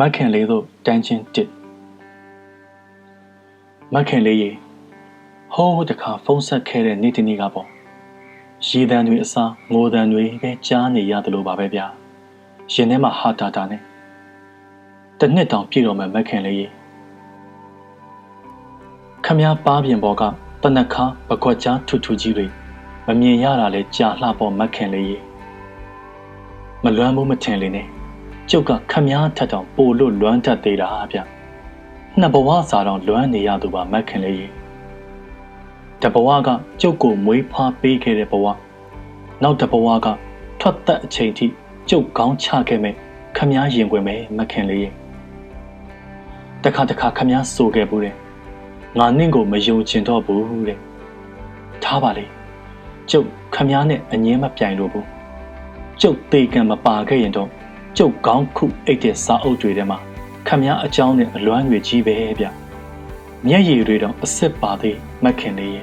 မက်ခင်လေးတို့တန်းချင်းတစ်မက်ခင်လေးရေဟိုးတခါဖုန်းဆက်ခဲ့တဲ့နေ့တနေ့ကပေါ့ရေတံတွေအစားငိုတံတွေပဲကြားနေရတယ်လို့ပါပဲဗျာရင်ထဲမှာဟာတာတာနဲ့တနှစ်တောင်ပြည့်တော့မှမက်ခင်လေးရေခမည်းပါပြင်ပေါ်ကတနက်ခါပကွက်ကြားထူထူကြီးတွေမမြင်ရတာလဲကြာလှပေါ်မက်ခင်လေးရေမလွမ်းမှုမထင်လေနဲ့ ကျုပ်ကခမည်းထက်တောင်ပိုလို့လွမ်းတတ်သေးတာဗျနှစ်ဘဝစာတော့လွမ်းနေရသူပါမက်ခင်လေးရေတဘဝကကျုပ်ကိုမွေးဖွားပေးခဲ့တဲ့ဘဝနောက်တဘဝကထွက်သက်အချိန်ထိကျုပ်ကောင်းချခဲ့မဲ့ခမည်းရင်ခွင်ပဲမခင်လေးရေတခါတခါခမည်းဆိုခဲ့ဘူးတဲ့ငါနင့်ကိုမယုံချင်တော့ဘူးတဲ့ထားပါလေကျုပ်ခမည်းနဲ့အငင်းမပြိုင်လို့ဘူးကျုပ်တေကံမပါခဲ့ရင်တော့ ကျုပ်ကောင်းခုအိတ်တဲ့စာအုပ်တွေထဲမှာခမည်းအကြောင်းနဲ့အလွမ်းတွေကြီးပဲဗျမျက်ရည်တွေတော့အစ်စ်ပါသေးမခင်လေးရေ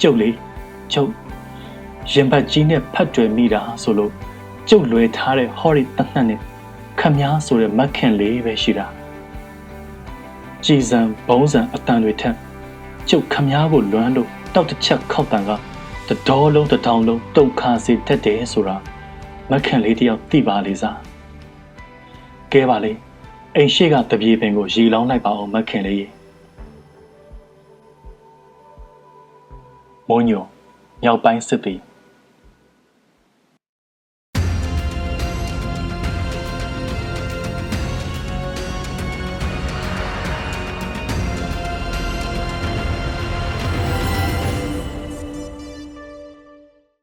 ကျုပ်လေကျုပ်ရင်ဘတ်ကြီးနဲ့ဖတ်တွယ်မိတာဆိုလို့ကျုပ်လွယ်ထားတဲ့ဟော်ရီတနတ်နဲ့ခမည်းဆိုတဲ့မခင်လေးပဲရှိတာကြည်စံဘုံစံအတန်တွေထက်ကျုပ်ခမည်းကိုလွမ်းလို့တောက်တစ်ချက်ခောက်တန်ကတတော်လုံးတထောင်လုံးတုတ်ခါစေတတ်တယ်ဆိုတာ မခင်လေးတယောက်သိပါလေစားကဲပါလေအိမ်ရှိကတပြေပင်ကိုရီလောင်းလိုက်ပါအောင်မခင်လေးရေမုံညိုမြောက်ပိုင်းစစ်တီ